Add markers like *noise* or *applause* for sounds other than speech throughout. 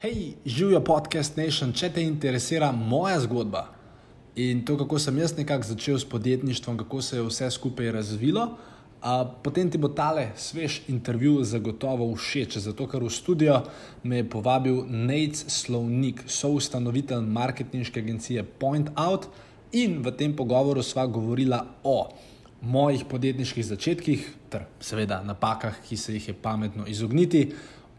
Hej, živijo podcast Nation, če te interesira moja zgodba in to, kako sem jaz nekako začel s podjetništvom, kako se je vse skupaj razvilo, a, potem ti bo tale svež intervju zagotovo všeč, zato ker v studio me je povabil Nate Slovnik, soustanovitelj marketinške agencije Point Out in v tem pogovoru sva govorila o mojih podjetniških začetkih, ter seveda napakah, ki se jih je pametno izogniti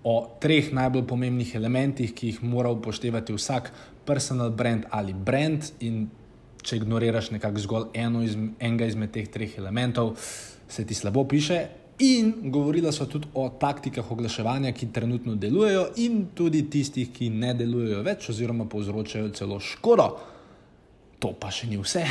o treh najbolj pomembnih elementih, ki jih mora upoštevati vsak personal brand ali brand. In če ignoriraš nekako zgolj eno iz, enega izmed teh treh elementov, se ti slabo piše. In govorila so tudi o taktikah oglaševanja, ki trenutno delujejo, in tudi tistih, ki ne delujejo več, oziroma povzročajo celo škodo. To pa še ni vse.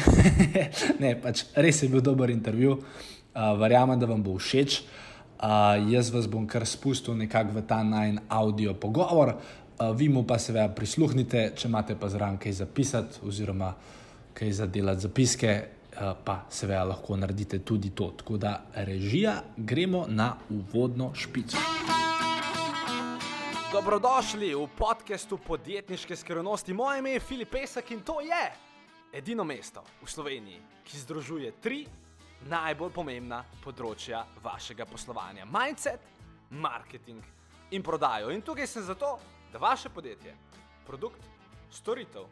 *laughs* ne, pač res je bil dober intervju, uh, verjamem, da vam bo všeč. Uh, Uh, jaz vas bom kar spustil nekako v ta najn audio pogovor, uh, vi mu pa seveda prisluhnite, če imate pa zraven kaj zapisati, oziroma kaj za delati zapiske, uh, pa seveda lahko naredite tudi to. Tako da režija, gremo na uvodno špico. Dobrodošli v podkastu podjetniške skrivnosti. Moje ime je Filip Pesek in to je edino mesto v Sloveniji, ki združuje tri najbolj pomembna področja vašega poslovanja: mindset, marketing in prodajo. In tukaj sem zato, da vaše podjetje, produkt, storitev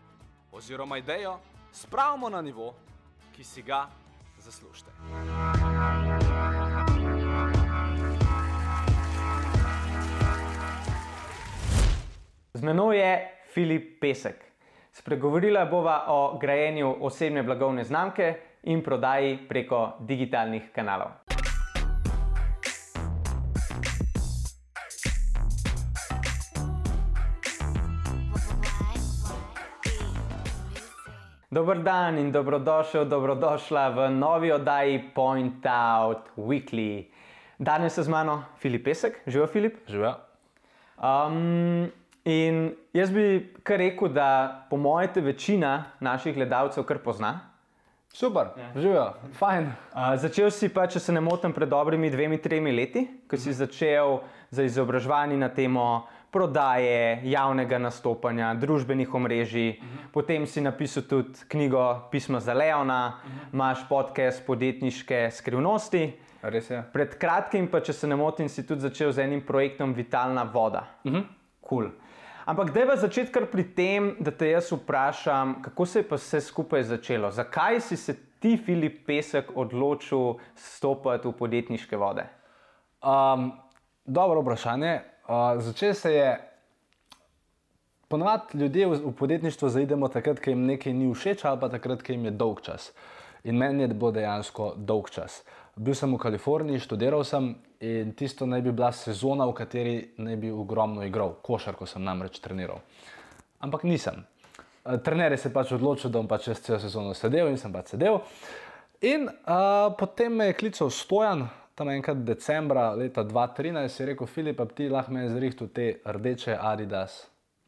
oziroma idejo spravimo na nivo, ki si ga zaslužite. Z menoj je Filip Pesek. Spregovorila bova o grajenju osebne blagovne znamke in prodaji preko digitalnih kanalov. Dobr dan in dobrodošel, dobrodošla v novi oddaji Point Out Weekly. Danes je z mano Filip Pesek, živijo Filip. Živijo. Um, in jaz bi kar rekel, da po mojem večina naših gledalcev kar pozna. Super, ja. živijo, fajn. Uh, začel si pa, če se ne motim, pred dobrimi dvemi, tremi leti, ko si začel za izobraževanje na temo prodaje, javnega nastopanja, družbenih omrežij. Uh -huh. Potem si napisal tudi knjigo Pisma za Leona, uh -huh. imaš podcast podjetniške skrivnosti. Res je. Pred kratkim, pa če se ne motim, si tudi začel z enim projektom Vitalna voda. Uh -huh. cool. Ampak da je začeti kar pri tem, da te jaz vprašam, kako se je pa vse skupaj začelo? Zakaj si se ti, Filip Pesek, odločil stopiti v podjetniške vode? Um, dobro vprašanje. Uh, začel se je. Ponovadi ljudje v, v podjetništvo zaidemo takrat, ko jim nekaj ni všeč, ali pa takrat, ko jim je dolg čas. In meni je bilo dejansko dolg čas. Bil sem v Kaliforniji, študiral sem in tisto naj bi bila sezona, v kateri naj bi ogromno igral, košarko sem namreč treniral. Ampak nisem. Eh, trener je se pač odločil, da bom pač čez celo sezono sedel in sem pač sedel. In uh, potem me je klical Stojan, tam enkrat decembra leta 2013, in je rekel: Filip, ti lahko me zrihtu te rdeče Adidas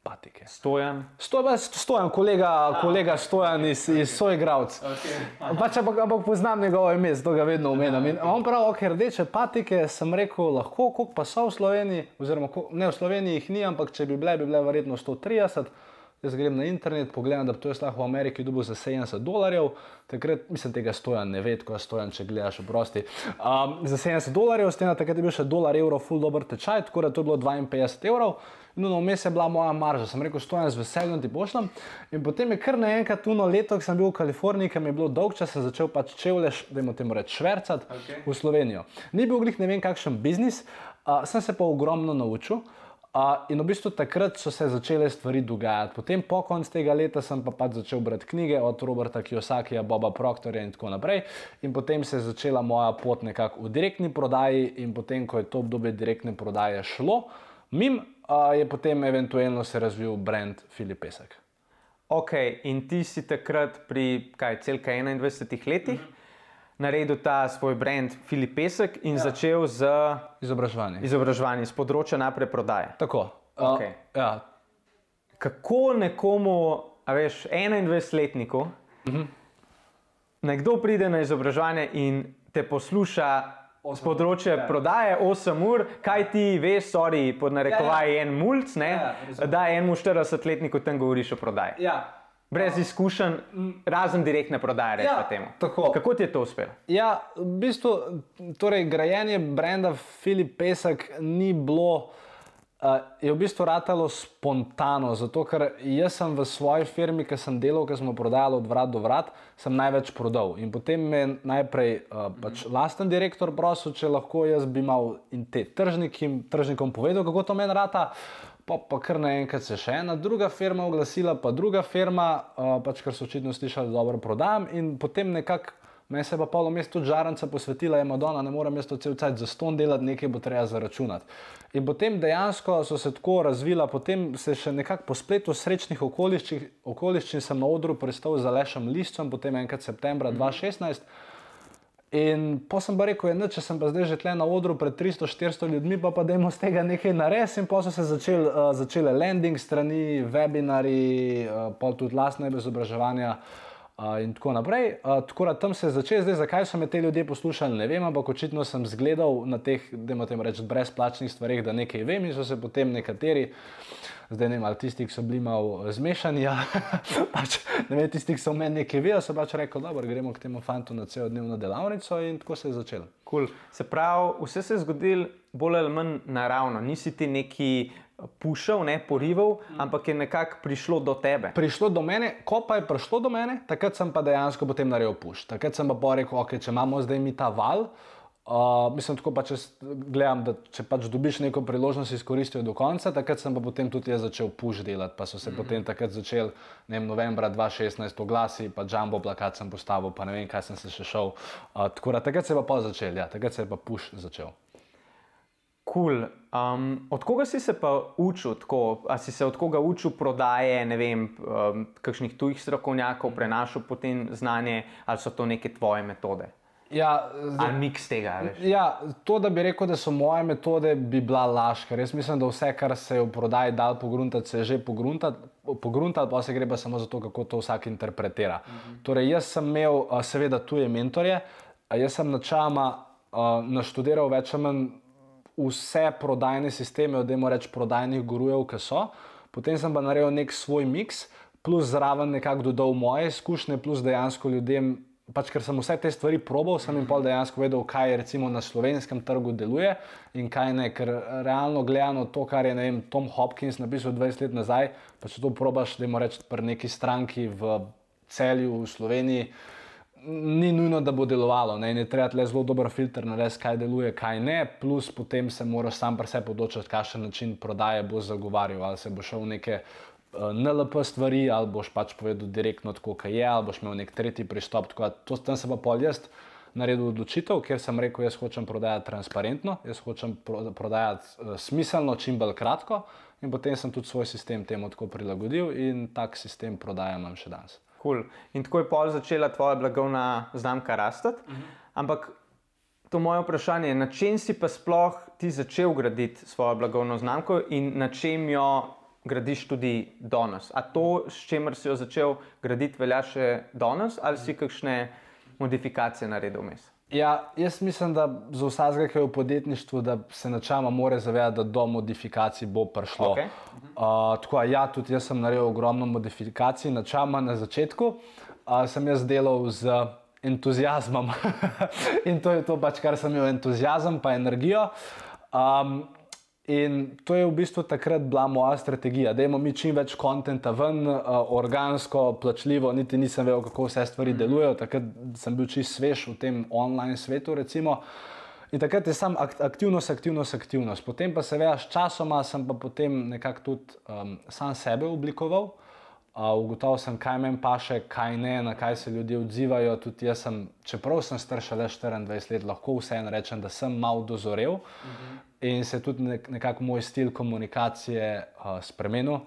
patike. Stojan. Stojan, stojan kolega, kolega Stojan iz, iz Sojgravc. Okay. Pač, ampak, ampak poznam njegovo ime, zato ga vedno omenjam. On pravi, ok, rdeče patike, sem rekel, lahko, koliko pa so v Sloveniji, oziroma ne v Sloveniji jih ni, ampak če bi bile, bi bile verjetno 130. Jaz grem na internet, pogledam, da to je lahko v Ameriki dobil za 70 dolarjev, takrat mislim, tega stojan ne ve, ko je stojan, če gledaš v prosti. Um, za 70 dolarjev, s tem, takrat je bil še dolar, evro, full dobro tečaj, tako da to je bilo 52 evrov. No, no, vmes je bila moja marža, sem rekel, stojan z veseljem ti pošljem. In potem je kar naenkrat tuno leto, ko sem bil v Kaliforniji, ker mi je bilo dolg čas, sem začel pač čevleš, da jim temu reč švercati okay. v Slovenijo. Ni bil glih ne vem kakšen biznis, uh, sem se pa ogromno naučil. Uh, in v bistvu takrat so se začele stvari dogajati. Potem, po koncu tega leta, sem pa pač začel brati knjige od Roberta Kiyosakija, Boba Proctorja in tako naprej. In potem se je začela moja pot nekako v direktni prodaji, in potem, ko je to obdobje direktne prodaje šlo, mim, uh, je potem eventualno se razvil brand Filip Pesek. Ok, in ti si takrat pri kaj, celka 21 letih. Mm -hmm naredil ta svoj brand Filip Pesek in ja. začel z izobraževanjem. Izobraževanjem z področja naprej prodaje. Tako. Okay. Uh, ja. Kako nekomu, a veš, 21-letniku, uh -huh. nekdo pride na izobraževanje in te posluša Z področja ja. prodaje 8 ur, kaj ti veš, sorry, pod narekovaj ja, ja. en mulj, ja, da enemu 40-letniku tam govoriš o prodaji. Ja. Brez izkušenj, razen direktne prodaje, ja, temu. Tako. Kako ti je to uspelo? Ja, v bistvu, torej, grajenje brenda Filip Pesek ni bilo. Uh, je v bistvu ratalo spontano, zato ker jaz sem v svoji firmi, ki sem delal, ki smo prodajali od vrat do vrat, sem največ prodal. In potem me najprej uh, pač lasten direktor prosil, če lahko jaz bi imel in te tržnikim, tržnikom povedal, kako to meni rata. Pa, pa kar naenkrat se še ena druga firma oglasila, pa druga firma, uh, pač ker so očitno slišali, da dobro prodajam. In potem nekako Meni se je pa polo mesto tudi žarenca posvetila, je Madonna, ne morem mesto cel cel cel zaston delati, nekaj bo treba zaračunati. In potem dejansko so se tako razvila, potem se še nekako po spletu srečnih okoliščin, okoliščin sem na odru pristal za lešem listom, potem enkrat septembra 2016. In pa sem pa rekel, da če sem pa zdaj že tle na odru pred 300-400 ljudmi, pa pa dajmo z tega nekaj narediti. In pa so se začel, uh, začele landing strani, webinari, uh, pa tudi lastne izobraževanja. Uh, in tako naprej. Uh, tako da tam se je začel, zdaj zakaj so me te ljudje poslušali, ne vem, ampak očitno sem zgledal na teh, da imam reči, brezplačnih stvarih, da nekaj vem in so se potem nekateri, zdaj ne vem, ali tisti, ki so bili malo zmešani, *laughs* ja, pač, ne vem, tisti, ki so meni nekaj vedeli, so pač rekli, da gremo k temu fantu na celo dnevno delavnico in tako se je začelo. Cool. Se pravi, vse se je zgodilo bolj ali manj naravno, nisi ti neki pušil, ne porival, mm. ampak je nekako prišlo do tebe. Prišlo do mene, ko pa je prišlo do mene, takrat sem pa dejansko potem naredil puš. Takrat sem pa rekel, ok, če imamo zdaj mi ta val. Uh, mislim, tako pa če gledam, da če pač dobiš neko priložnost, izkoristijo do konca. Takrat sem pa potem tudi jaz začel puš delati, pa so se mm -hmm. potem takrat začel, ne vem, novembra 2016 oglasi, pa jumbo plakat sem postavil, pa ne vem, kaj sem se še šel. Uh, tako da takrat se je pa začel, ja, takrat se je pa puš začel. Cool. Um, od koga si se pa učil, tako, ali si se od koga učil prodaje, ne vem, um, kakšnih tujih strokovnjakov, prenašal potem znanje, ali so to neke tvoje metode? Ja, zdaj, ali miks tega? Ja, to, da bi rekel, da so moje metode, bi bila laž, ker jaz mislim, da vse, kar se je v prodaji dal pogruntati, se je že pogruntati, pa se gre pa samo za to, kako to vsak interpretira. Mhm. Torej, jaz sem imel seveda tuje mentorje, jaz sem načama uh, naštudiral več ali manj vse prodajne sisteme, od tega reč prodajnih gurujev, ki so. Potem sem pa naredil nek svoj miks, plus zraven nekako dodal moje izkušnje, plus dejansko ljudem, pač ker sem vse te stvari probal, sem jim pa dejansko vedel, kaj recimo na slovenskem trgu deluje in kaj ne. Ker realno gledano to, kar je vem, Tom Hopkins napisal 20 let nazaj, pa če to probaš, da imaš pri neki stranki v celju v Sloveniji ni nujno, da bo delovalo. Ne, ne treba le zelo dober filter narediti, kaj deluje, kaj ne, plus potem se moraš sam pri sebi odločiti, kakšen način prodaje bo zagovarjal. Ali se bo šel neke eh, NLP stvari, ali boš pač povedal direktno, kako je, ali boš imel nek tretji pristop. Tako, to, tam se pa pol jaz naredil odločitev, ker sem rekel, jaz hočem prodajati transparentno, jaz hočem pro, prodajati uh, smiselno, čim bolj kratko. In potem sem tudi svoj sistem temu tako prilagodil in tak sistem prodaja imam še danes. Cool. In tako je pol začela tvoja blagovna znamka rasti. Uh mhm. -huh. Ampak to moje vprašanje je, na čem si pa sploh ti začel graditi svojo blagovno znamko in na čem jo gradiš tudi danes? A to, s čimer si jo začel graditi, velja še danes ali si kakšne modifikacije naredil vmes? Ja, jaz mislim, da za vsakega, ki je v podjetništvu, da se načela mora zavedati, da do modifikacij bo prišlo. Okay. Uh, tako, ja, tudi jaz sem naredil ogromno modifikacij, načela na začetku uh, sem jaz delal z entuzijazmom *laughs* in to je to, pač, kar sem imel, entuzijazem in energijo. Um, In to je v bistvu takrat bila moja strategija, da imamo mi čim več konta ven, uh, organsko, plačljivo, niti nisem vedel, kako vse stvari delujejo. Takrat sem bil čist svež v tem online svetu. Recimo. In takrat je samo aktivnost, aktivnost, aktivnost. Potem pa se veš, časoma sem pa potem nekako tudi um, sam sebe oblikoval. Uh, ugotovil sem, kaj meni paše, kaj ne, na kaj se ljudje odzivajo. Tudi jaz sem, čeprav sem star šele 24 let, lahko vseeno rečem, da sem malo dozorel. Uh. -huh in se je tudi nek, nekako moj stil komunikacije uh, spremenil.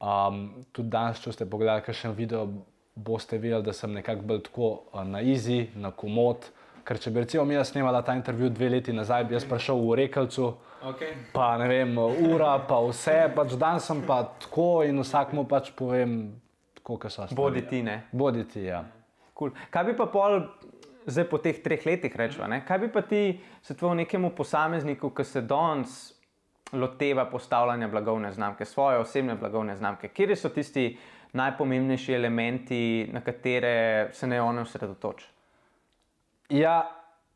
Um, tudi danes, če ste pogledali kakšen video, boste videli, da sem nekako bolj tako uh, na izi, na komod. Ker če bi recimo mi snimala ta intervju dve leti nazaj, bi jaz prišel v Rekelcu, okay. pa ne vem, ura, pa vse, pač danes sem pa tako in vsakmu pač povem, kako so stvari. Boditi, ne. Boditi, ja. Cool. Kaj bi pa pol zdaj po teh treh letih rečemo. Kaj bi pa ti svetoval nekemu posamezniku, ki se danes loteva postavljanja blagovne znamke, svoje osebne blagovne znamke? Kje so tisti najpomembnejši elementi, na katere se ne one osredotoči? Ja,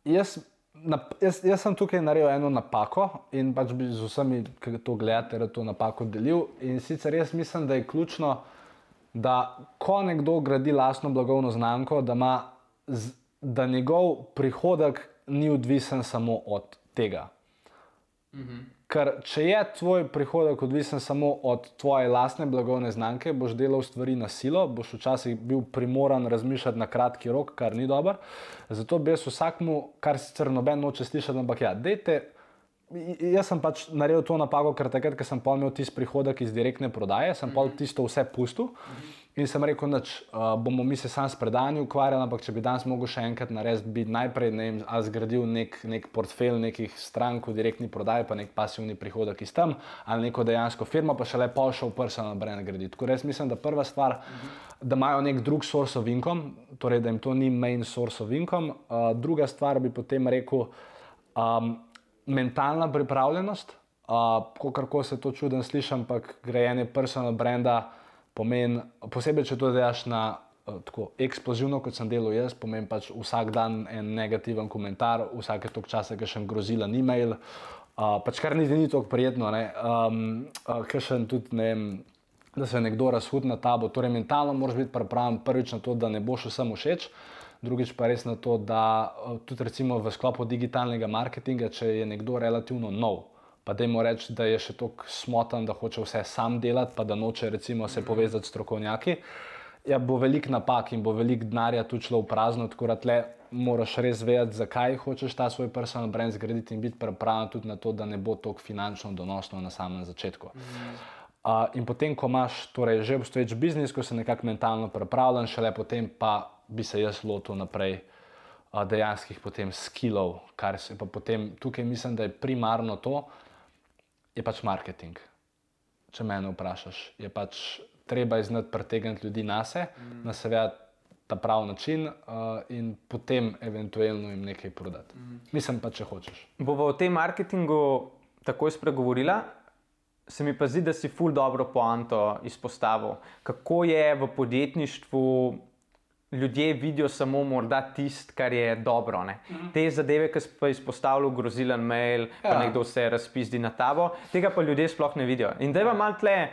jaz, na, jaz, jaz sem tukaj naredil eno napako in pač bi z vsemi, ki to gledate, to napako delil. In sicer jaz mislim, da je ključno, da ko nekdo gradi lastno blagovno znamko, da, ima, da njegov prihodek ni odvisen samo od tega. Mhm. Ker če je tvoj prihodek odvisen samo od tvoje lastne blagovne znamke, boš delal stvari na silo, boš včasih bil primoran razmišljati na kratki rok, kar ni dobro. Zato bi jaz vsakmu, kar sicer noben noče slišati, ampak ja, dejte. Jaz sem pač naredil to napako, ker takrat, ko sem imel tisti prihodek iz direktne prodaje, sem pa tisto vse pustil. In sem rekel, da uh, bomo mi se sam s predanjem ukvarjali, ampak če bi danes mogel še enkrat narediti, bi najprej ne zgradil nek, nek portfelj nekih strank v direktni prodaji, pa nek pasivni prihodek iz tam, ali neko dejansko firmo, pa še le pa šel personal brand graditi. Tako res mislim, da prva stvar, da imajo nek drug source of income, torej da jim to ni main source of income. Uh, druga stvar bi potem rekel, um, mentalna pripravljenost, uh, kako se to čudem slišim, ampak grajenje personal branda pomeni, posebej če to delaš na uh, tako eksplozivno, kot sem delal jaz, pomeni pač vsak dan en negativen komentar, vsake tok časa, ki še jim grozila ni mail. Uh, pač kar niti ni tako prijetno, um, uh, ker še tudi ne vem. Da se nekdo razhudi na tabo. Torej, mentalno moraš biti pripravljen prvič na to, da ne boš vsem všeč, drugič pa res na to, da tudi recimo v sklopu digitalnega marketinga, če je nekdo relativno nov, pa da jim reči, da je še tako smotan, da hoče vse sam delati, pa da noče recimo se povezati s strokovnjaki. Ja, bo velik napak in bo velik denarja tu šlo v prazno, tako da tle moraš res vedeti, zakaj hočeš ta svoj personal brand zgraditi in biti pripravljen tudi na to, da ne bo tako finančno donosno na samem začetku. Uh, in potem, ko imaš torej, že obstoječ biznis, ko si nekako mentalno pripravljen, šele potem pa bi se jaz lotil naprej uh, dejanskih potem skillov, kar se pa potem tukaj mislim, da je primarno to, je pač marketing. Če me vprašaš, je pač treba znati pritegniti ljudi na sebe, mm. na seveda ta pravi način uh, in potem eventualno jim nekaj prodati. Mm. Mislim pa, če hočeš. Bomo o tem marketingu takoj spregovorila. Se mi pa zdi, da si ful dobro poanto izpostavil, kako je v podjetništvu ljudje vidijo samo morda tisto, kar je dobro. Mm -hmm. Te zadeve, ki so izpostavljali, grozilen mail, ja. pa nekdo se razpizdi na tavo, tega pa ljudje sploh ne vidijo. In da je vam malo tle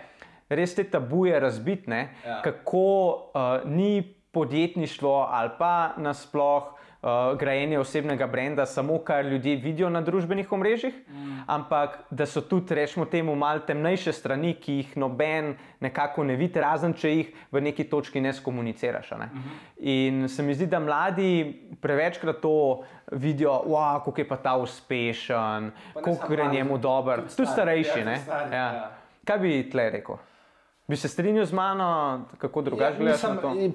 res te tabuje razbitne, ja. kako uh, ni podjetništvo ali pa nasploh uh, grajenje osebnega brenda, samo kar ljudje vidijo na družbenih omrežjih, mm. ampak da so tudi, rečemo, temu malce temnejše strani, ki jih noben nekako ne vidi, razen če jih v neki točki ne skomuniciraš. Ne? Mm -hmm. In se mi zdi, da mladi prevečkrat to vidijo, wow, kako je pa ta uspešen, kako gre njemu dobro, tudi starejši. Ja, ja. Ja. Kaj bi tle rekel? Bi se strinjal z mano, kako drugače ja, gledaš?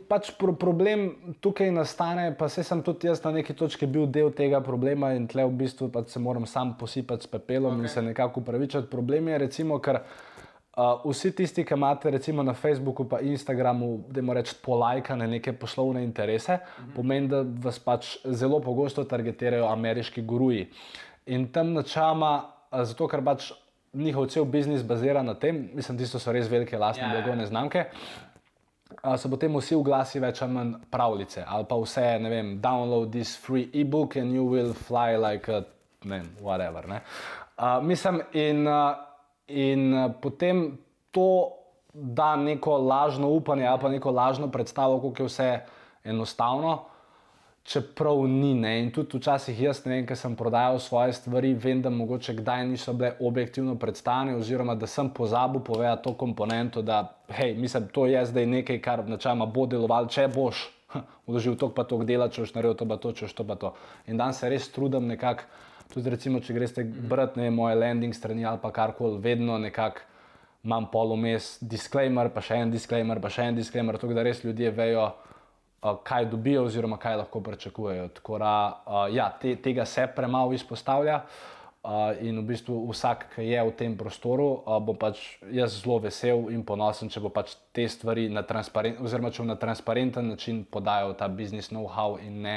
Pač pro, problem tukaj nastane, pa se sem tudi jaz na neki točki bil del tega problema in tle v bistvu pač se moram sam posipati s pepelom okay. in se nekako upravičiti. Problem je, recimo, ker uh, vsi tisti, ki imate recimo na Facebooku in Instagramu, da jim rečete polajkane neke poslovne interese, mhm. -huh. pomeni, da vas pač zelo pogosto targetirajo ameriški guruji. In tam načama, zato ker pač njihov cel biznis bazira na tem, mislim, da so res velike lastne yeah. Ja, ja. blagovne znamke. Uh, so potem vsi oglasi več ali manj pravljice, ali pa vse, ne vem, download this free e-book and you will fly like a, ne vem, whatever. Ne? Uh, mislim, in, uh, in uh, potem to da neko lažno upanje ali pa neko lažno predstavo, kako je vse enostavno čeprav ni. Ne? In tudi včasih jaz, ne vem, ker sem prodajal svoje stvari, vem, da mogoče kdaj niso bile objektivno predstavljene, oziroma da sem pozabil povedati to komponento, da hej, mislim, to je zdaj nekaj, kar načeloma bo delovalo, če boš *laughs* vložil to, pa to dela, če boš naredil to, pa to, če boš to, pa to. In dan se res trudim nekako, tudi recimo, če greste brati ne, moje landing strani ali pa karkoli, vedno nekako. Imam polomes, disclaimer, pa še en disclaimer, pa še en disclaimer, tako da res ljudje vejo, kaj dobijo, oziroma kaj lahko pričakujejo. Da, ja, te, tega se premalo izpostavlja. Uh, in v bistvu vsak, ki je v tem prostoru, uh, bo pač jaz zelo vesel in ponosen, če bo pač te stvari na transparenten, oziroma na transparenten način podajal ta biznis know-how in ne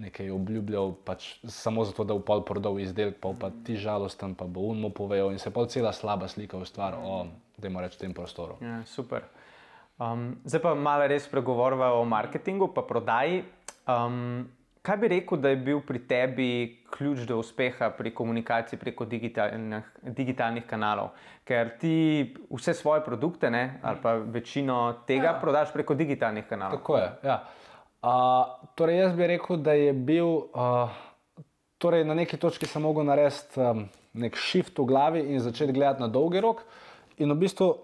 nekaj obljubljal, pač samo zato, da bo pol prodal izdelek, pa pa ti žalosten, pa bo unmo povedal in se pa cela slaba slika ustvari o, da jim rečem, tem prostoru. Ja, super. Um, zdaj pa malo res pregovorimo o marketingu, pa prodaji. Um, kaj bi rekel, da je bil pri tebi ključ do uspeha pri komunikaciji preko digitalnih, digitalnih kanalov? Ker ti vse svoje produkte, ne, ali pa večino tega, ja. prodaš preko digitalnih kanalov. Tako je. Ja. Uh, torej, jaz bi rekel, da je bil uh, torej na neki točki samo mogel narediti um, nek shift v glavi in začeti gledati na dolgi rok. In v bistvu,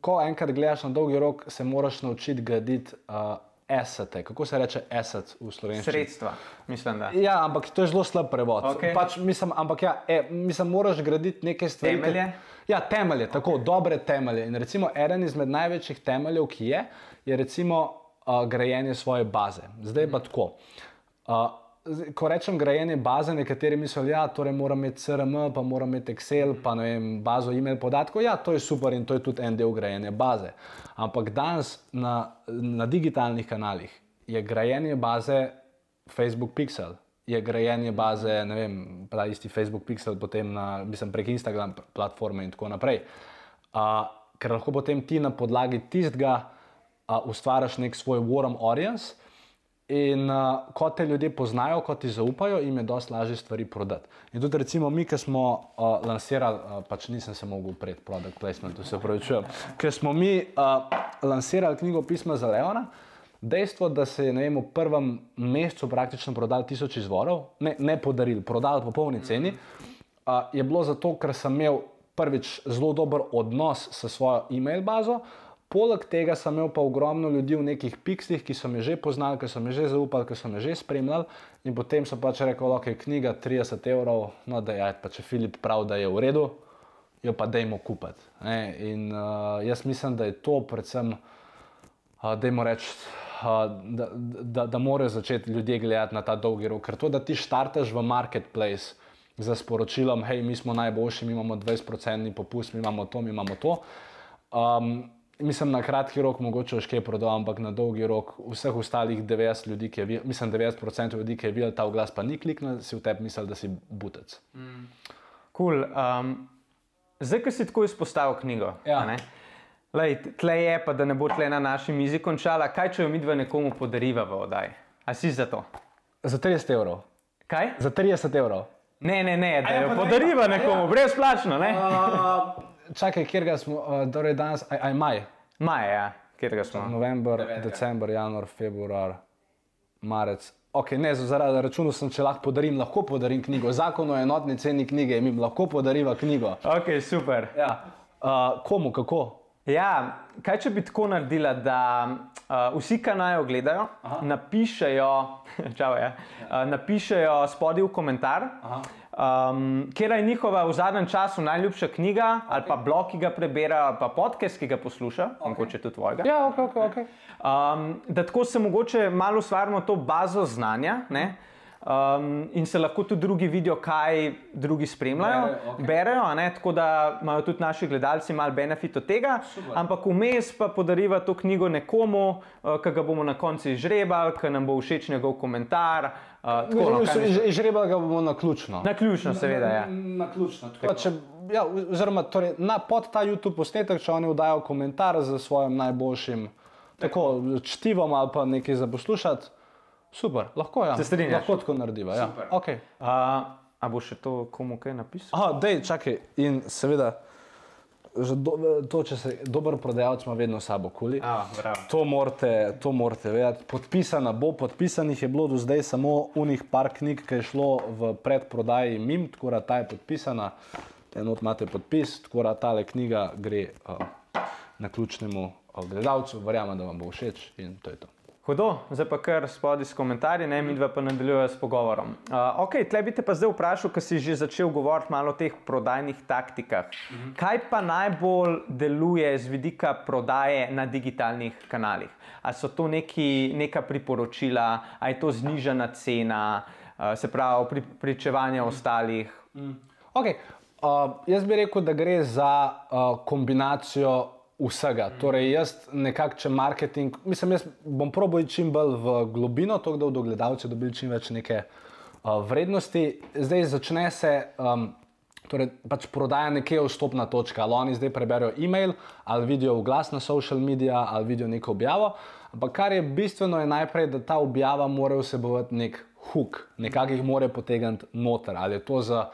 ko enkrat gledaš na dolgi rok, se moraš naučiti graditi uh, assete. Kako se reče asset v slovenščini? Sredstva, mislim. Da. Ja, ampak to je zelo slab prevod. Okay. Pač, mislim, ampak ja, e, mislim, moraš graditi neke stvari. Temelje. Ja, temelje, tako okay. dobre temelje. In recimo eden izmed največjih temeljev, ki je, je recimo uh, grajenje svoje baze. Zdaj pa mm. tako. Uh, Ko rečem grajenje baze, nekateri mislijo, da ja, torej mora imeti CRM, pa mora imeti Excel, pa ne vem, bazo e-mail podatkov. Ja, to je super in to je tudi en del grajenja baze. Ampak danes na, na digitalnih kanalih je grajenje baze Facebook Pixel, je grajenje baze, ne vem, pa isti Facebook Pixel, potem na, mislim, prek Instagram platforme in tako naprej. Uh, ker lahko potem ti na podlagi tistega uh, ustvariš nek svoj warm audience. In uh, ko te ljudje poznajo, ko ti zaupajo, jim je dosti lažje stvari prodati. In tudi, recimo, mi, ki smo uh, lansirali, uh, pač nisem se mogel upreti product placementu, se pravi, čujem, ker smo mi uh, lansirali knjigo Pisma za Leona. Dejstvo, da se je vem, v prvem mesecu praktično prodal tisoč izvorov, ne, ne podaril, prodal po polni ceni, uh, je bilo zato, ker sem imel prvič zelo dober odnos s svojo e-mail bazo, Poleg tega sem imel pa ogromno ljudi v nekih pixih, ki so me že poznali, ki so me že zaupali, ki so me že spremljali. In potem so pač rekli, da je knjiga 30 evrov, no da je, pa če Filip pravi, da je v redu, jo pa dajmo kupiti. In uh, jaz mislim, da je to predvsem, uh, dajmo reči. Uh, da, da, da morajo začeti ljudje gledati na ta dolgi rok. Ker to, da ti štarteš v marketplace za sporočilom, hej, mi smo najboljši, mi imamo 20% popust, mi imamo to, mi imamo to. Um, Mislim, na kratki rok mogoče še kaj prodal, ampak na dolgi rok vseh ostalih 90 ljudi, ki je videl, mislim, 90% ljudi, ki je videl ta oglas, pa ni kliknil, si v tebi mislil, da si butec. Mm. Cool. Um, zdaj, ki si tako izpostavil knjigo. Ja. Lej, tle je, pa da ne bo tle na naši mizi končala, kaj če jo mi dva nekomu podariva v oddaji? A si za to? Za 30 evrov. Kaj? Za 30 evrov. Ne, ne, ne, da jo podariva nekomu, ja. brezplačno. Ne? Uh, čakaj, kjer ga smo, uh, torej danes, aj, aj maj. Maj, ja, kjer ga smo. November, december, januar, februar, marec. Ok, ne, zaradi računa sem, če lahko podarim, lahko podarim knjigo. Zakon o enotni ceni knjige jim lahko podariva knjigo. Ok, super. Ja. Uh, komu, kako? Ja, kaj če bi tako naredila, da uh, vsi, ki naj jo gledajo, Aha. napišejo, *laughs* čau, ja, uh, napišejo spodaj v komentar. Aha. Um, Kje je njihova v zadnjem času najljubša knjiga, okay. ali pa blog, ki ga prebere, ali pa podcast, ki ga posluša, okay. mogoče tudi tvojega? Ja, ok, ok. okay. Um, da tako se mogoče malo ustvarimo to bazo znanja. Ne? Um, in se lahko tudi drugi vidijo, kaj drugi spremljajo, Bere, okay. berejo, ne? tako da imajo tudi naši gledalci malo benefit od tega. Super. Ampak vmes pa podariva to knjigo nekomu, uh, ki ga bomo na koncu izžrebali, ki nam bo všeč njegov komentar. Uh, no, Izžrebali ga bomo na ključno. Na ključno, seveda. Ja. Na, na ključno. Tako, če, ja, oziroma, torej, na, pod ta YouTube posnetek, če oni vdajo komentar z svojim najboljšim tako, čtivom ali pa nekaj za poslušati. Super, lahko. Ja. Se strinjaš? Lahko tako narediva. Ja. Okay. Uh, a bo še to komu kaj napisal? Aha, dej, čakaj. In seveda, do, to, če se dober prodajalec ima vedno sabo kuli. A, to morate, to morate vedeti. Podpisana bo, podpisanih je bilo do zdaj samo unih par knjig, ki je šlo v predprodaji mim, tako da ta je podpisana. Enot imate podpis, tako da ta knjiga gre uh, na ključnemu gledalcu, verjamem, da vam bo všeč in to je to. Hudo, zdaj pa kar spodaj s komentarji, ne mi dva pa nadaljujemo s pogovorom. Uh, ok, tle bi te pa zdaj vprašal, ker si že začel govoriti malo o teh prodajnih taktikah. Uh -huh. Kaj pa najbolj deluje z vidika prodaje na digitalnih kanalih? Ali so to neki, neka priporočila, ali je to znižena cena, uh, se pravi, pri, pričevanje uh -huh. ostalih? Uh -huh. okay. uh, jaz bi rekel, da gre za uh, kombinacijo vsega. Torej, jaz nekako, če marketing, mislim, jaz bom probil čim bolj v globino, to, da bodo gledalci dobili čim več neke uh, vrednosti. Zdaj začne se. Um, Torej, pač prodaja nekje vstopna točka, ali oni zdaj preberejo e-mail, ali vidijo glas na social medija, ali vidijo neko objavo. Ampak kar je bistveno, je najprej, da ta objava mora vsebovati nek hook, nekako jih mora potegniti noter. Ali je to za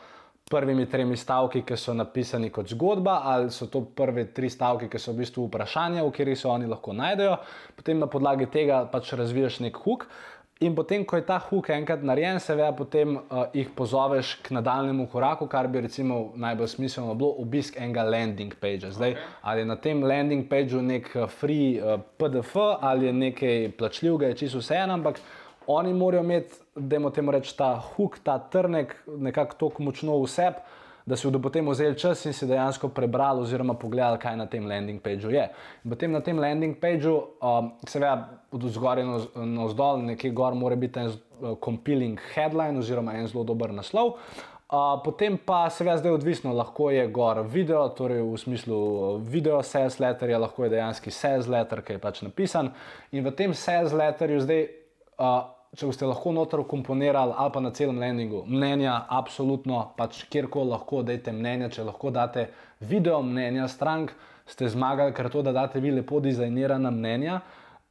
prvimi tremi stavki, ki so napisani kot zgodba, ali so to prve tri stavke, ki so v bistvu vprašanja, v katerih se oni lahko najdejo, potem na podlagi tega pač razviješ nek hook. In potem, ko je ta hook enkrat narejen, seveda potem uh, jih pozoveš k nadaljnemu koraku, kar bi recimo najbolj smiselno bilo obisk enega landing pagea. Zdaj, okay. ali je na tem landing pageu nek uh, free uh, PDF ali je nekaj plačljivega, je čisto vseeno, ampak oni morajo imeti, da reči, ta hook, ta trnek, nekako tako močno v sebi da si bodo potem vzeli čas in si dejansko prebrali oziroma pogledali, kaj na tem landing pageu je. In potem na tem landing pageu, um, seveda od zgoraj na vzdolj, nekje gor mora biti en uh, compelling headline oziroma en zelo dober naslov. Uh, potem pa seveda zdaj odvisno, lahko je gor video, torej v smislu uh, video sales letterja, lahko je dejansko sales letter, ki je pač napisan. In v tem sales letterju zdaj uh, če boste lahko noter komponirali ali pa na celem landingu, mnenja, absolutno, pač kjerkoli lahko dajte mnenja, če lahko date video mnenja strank, ste zmagali, ker to, da date vi lepo dizajnirana mnenja.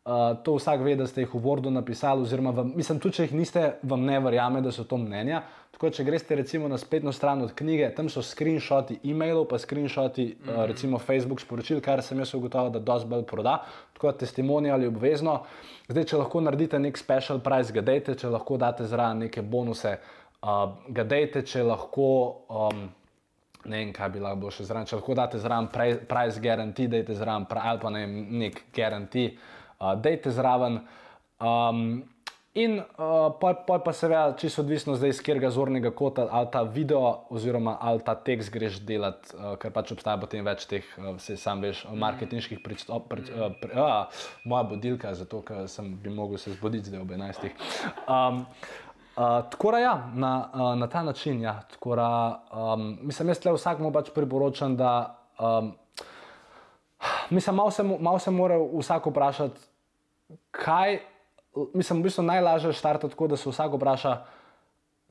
Uh, to vsak ve, da ste jih v Wordu napisali, oziroma vam, mislim, tudi če jih niste, vam ne verjame, da so to mnenja. Tako, če greste recimo na spletno stran od knjige, tam so screenshoti e-mailov, pa screenshoti mm -hmm. uh, recimo Facebook sporočil, kar sem jaz ugotovil, da dosti bolj proda, tako da testimonijali obvezno. Zdaj, če lahko naredite nek special price, ga dajte, če lahko date zraven neke bonuse, uh, ga dajte, če lahko. Um, Ne vem, kaj bi lahko bilo še zraven. Če lahko date zraven price guarantee, dajte zraven ali pa ne, nek guarantee uh, dejte zraven. Um, in uh, pa, pa seveda, čisto odvisno zdaj iz katerega zornega kota, ali ta video oziroma ali ta tekst greš delati, uh, ker pač obstaja potem več teh, uh, se sam veš, -hmm. marketinških pristopov. Pri, uh, pri, uh, moja budilka, zato ker sem bi mogel se zbuditi zdaj ob 11. Um, Uh, tako da, ja, na, uh, na ta način, ja, da, um, mislim, jaz le vsakmu pač priporočam, da um, mislim, malo se, mal se mora vsak vprašati, kaj, mislim, v bistvu najlažje štarte tako, da se vsak vpraša,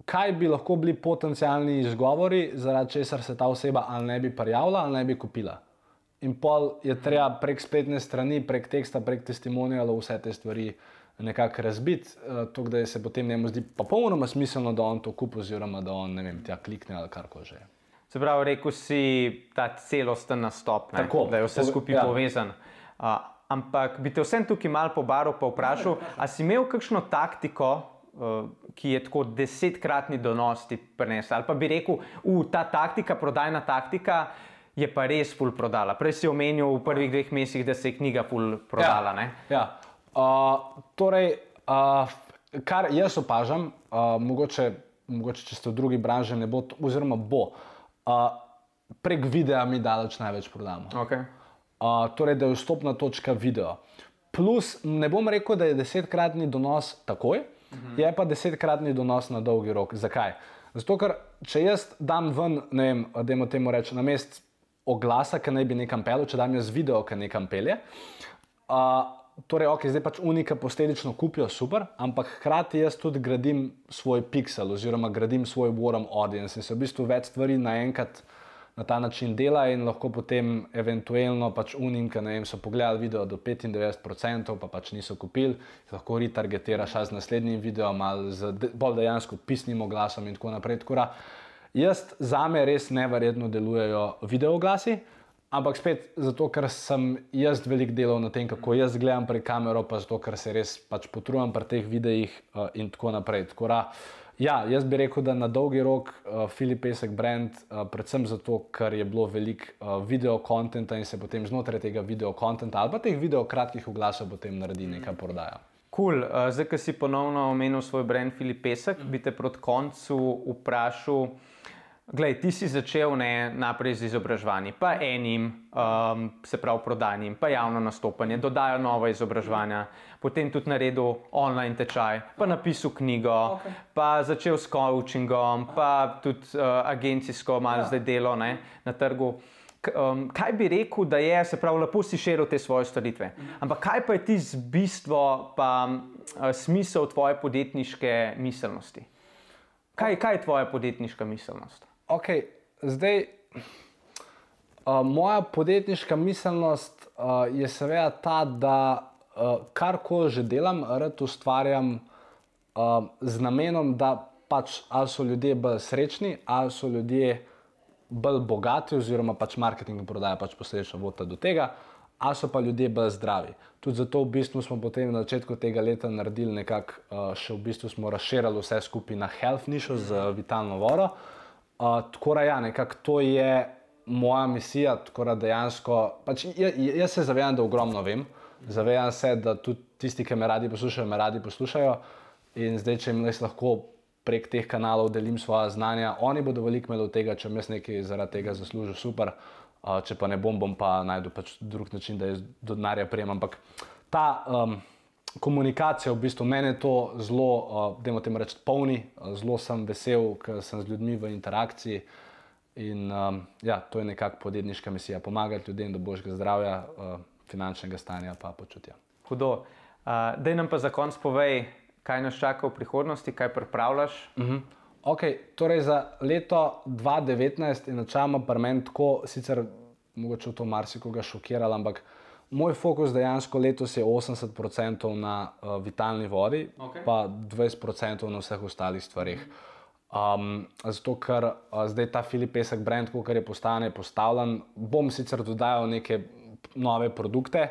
kaj bi lahko bili potencijalni izgovori, zaradi česar se ta oseba ali ne bi prijavila ali ne bi kupila. In pol je treba prek spletne strani, prek teksta, prek testimonijalov vse te stvari nekako razbiti, uh, tako da se potem njemu zdi popolnoma smiselno, da on to kupi, oziroma da on ne vem, tja klikne ali kar koli že. Se pravi, rekel si ta celosten nastop, Tako, da je vse skupaj ja. povezan. Uh, ampak bi te vsem tukaj malo pobaril, pa vprašal, ali si imel kakšno taktiko, uh, ki je tako desetkratni donos ti prenesla, ali pa bi rekel, da ta taktika, prodajna taktika. Je pa res ful prodala. Prej si omenil v prvih dveh mesecih, da se je knjiga ful prodala. Ja, ja. Uh, torej, uh, kar jaz opažam, uh, mogoče, mogoče če ste v drugi branži, ne bo, oziroma bo. Uh, prek videa mi daleč največ prodamo. Okay. Uh, torej, da je vstopna točka video. Plus, ne bom rekel, da je desetkratni donos takoj, uh mhm. je pa desetkratni donos na dolgi rok. Zakaj? Zato, ker če jaz dam ven, ne vem, da imamo temu reči na mest oglasa, ki naj bi nekam pel, če dam jaz video, ki nekam pelje. Uh, torej, ok, zdaj pač unika posledično kupijo super, ampak hkrati jaz tudi gradim svoj pixel oziroma gradim svoj warm audience in se v bistvu več stvari naenkrat na ta način dela in lahko potem eventualno pač unim, ki vem, so pogledali video do 95%, pa pač niso kupili, lahko retargetiraš z naslednjim videom ali z bolj dejansko pisnim oglasom in tako naprej. Tako da, jaz za me res neverjetno delujejo video oglasi. Ampak spet zato, ker sem jaz velik delal na tem, kako jaz gledam prek kamero, pa zato, ker se res pač potrujem pri teh videih uh, in tako naprej. Tako da, ja, jaz bi rekel, da na dolgi rok uh, Filip Pesek brand, uh, predvsem zato, ker je bilo veliko uh, video kontenta in se potem znotraj tega video kontenta ali pa teh video kratkih oglasov potem naredi neka prodaja. Kul, cool. uh, zdaj, ki si ponovno omenil svoj brand Filip Pesek, bi te proti koncu vprašal. Glej, ti si začel ne, naprej z izobraževanjem, pa enim, um, se pravi, prodanjem, pa javno nastopanje, dodajo nove izobraževanja, potem tudi naredil online tečaj, pa napisal knjigo, okay. pa začel s coachingom, pa tudi uh, agencijsko malo ja. zdaj delo ne, na trgu. um, kaj bi rekel, da je, se pravi, lepo si širil te svoje storitve. Ampak kaj pa je ti z bistvo, pa uh, smisel tvoje podjetniške miselnosti? Kaj, kaj je tvoja podjetniška miselnost? Okay, zdaj, uh, moja podjetniška miselnost uh, je seveda ta, da uh, kar koli že delam, rad ustvarjam uh, z namenom, da pač ali so ljudje bolj srečni, ali so ljudje bolj bogati, oziroma pač marketing in prodaja pač posledično vodi do tega, ali so pa ljudje bolj zdravi. Tudi zato v bistvu smo potem na začetku tega leta naredili nekako, uh, še v bistvu smo razširili vse skupaj na health nišo z uh, vitalno vodo. Uh, tako da ja, nekako to je moja misija, tako da dejansko, pač jaz, jaz se zavedam, da ogromno vem. Zavedam se, da tudi tisti, ki me radi poslušajo, me radi poslušajo. In zdaj, če jim res lahko prek teh kanalov delim svoje znanja. Oni bodo veliko imeli od tega, če jaz nekaj zaradi tega zaslužim, super. Če pa ne bom, bom pa najdel pač drug način, da jaz do denarja prijem. Ampak ta um, komunikacija, v bistvu meni je to zelo, uh, da imamo reči, polni, zelo sem vesel, ker sem z ljudmi v interakciji. In um, ja, to je nekako podjetniška misija, pomagati ljudem do božjega zdravja, uh, finančnega stanja pa počutja. Hudo. Uh, Dej nam pa za konc povej, kaj nas čaka v prihodnosti, kaj pripravljaš? Uh -huh. okay, torej za leto 2019 je načeloma pri meni tako, sicer mogoče to marsikoga šokiralo, ampak moj fokus dejansko letos je 80% na uh, vitalni vodi, okay. pa 20% na vseh ostalih stvarih. Um, zato, ker uh, zdaj ta Filip Pesek brand, ko je postane postavljen, bom sicer dodajal neke nove produkte,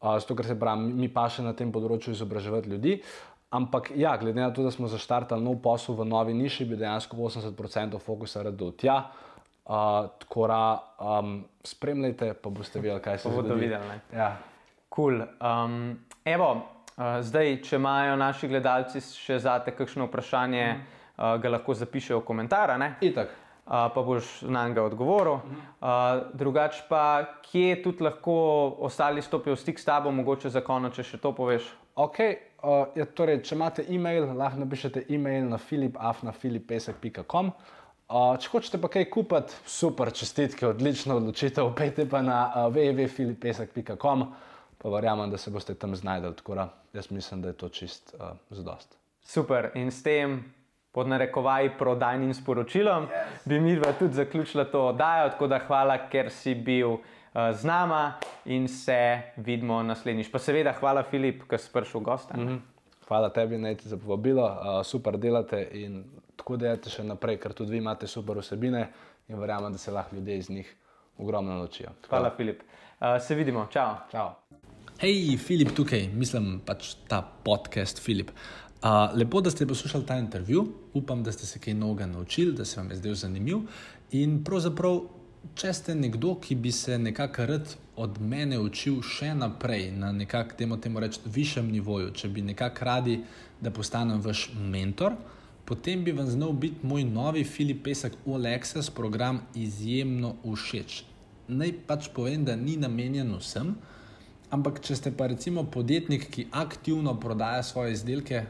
zato ker se pravi, mi pa še na tem področju izobraževati ljudi. Ampak, ja, glede na to, da smo zaštartali nov posel v novi niši, bi dejansko 80% fokusa redel tja. Uh, tako da um, spremljajte, pa boste videli, kaj se bo zgodilo. Ja. Cool. Um, evo, uh, zdaj, če imajo naši gledalci še zate kakšno vprašanje, mm. uh, ga lahko zapišejo v komentar. Itak. Uh, pa boš na njega odgovoril. Uh, drugače pa, kje tudi lahko ostali stopijo v stik s tabo, mogoče za konec, če še to poveš. Okay. Uh, ja, torej, če imate e-mail, lahko napišete e-mail na filipafnafilipesek.com. Uh, če hočete pa kaj kupiti, super, čestitke, odlično odločitev, *laughs* pejte pa na uh, www.filipesek.com, pa verjamem, da se boste tam znašli. Jaz mislim, da je to čist uh, zadost. Super in s tem. Pod narekovaji prodajnim sporočilom yes. bi mi dva tudi zaključila to oddajo, tako da hvala, ker si bil. Eh, z nama in se vidimo naslednjič. Pa seveda, hvala, Filip, ki si prišel v gost. Mm -hmm. Hvala tebi, Nate, za povabilo. Uh, super delate in tako delate še naprej, ker tudi vi imate super vsebine in verjamem, da se lahko ljudje iz njih ogromno naučijo. Hvala, hvala Filip. Uh, se vidimo, čau. čau. Hej, Filip tukaj, mislim pač ta podcast, Filip. Uh, lepo, da ste poslušali ta intervju, upam, da ste se kaj novega naučili, da se vam je zdel zanimiv. In pravzaprav če ste nekdo, ki bi se nekako rad od mene učil še naprej na nekakšnem, temu rečemo, višjem nivoju, če bi nekako radi, da postanem vaš mentor, potem bi vam znal biti moj novi Filip Pesek Olexas program izjemno všeč. Naj pač povem, da ni namenjen vsem, ampak če ste pa recimo podjetnik, ki aktivno prodaja svoje izdelke,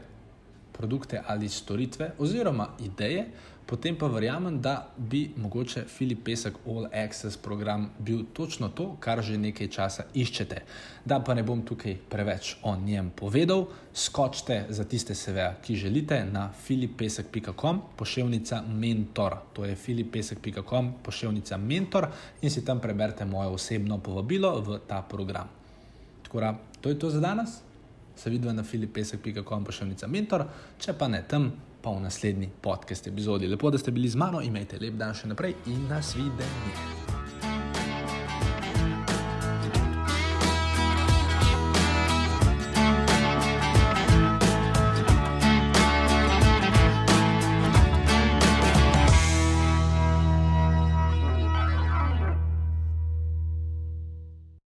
produkte ali storitve oziroma ideje, potem pa verjamem, da bi mogoče Filip Pesek All Access program bil točno to, kar že nekaj časa iščete. Da pa ne bom tukaj preveč o njem povedal, skočite za tiste seve, ki želite na filipesek.com, pošiljka mentor. To je filipesek.com, pošiljka mentor in si tam preberite moje osebno povabilo v ta program. Tako da, to je to za danes. Se vidimo na filipesek.com, pošiljka mentor, če pa ne tam pa v naslednji podcast epizodi. Lepo, da ste bili z mano, imejte lep dan še naprej in nasvidenje.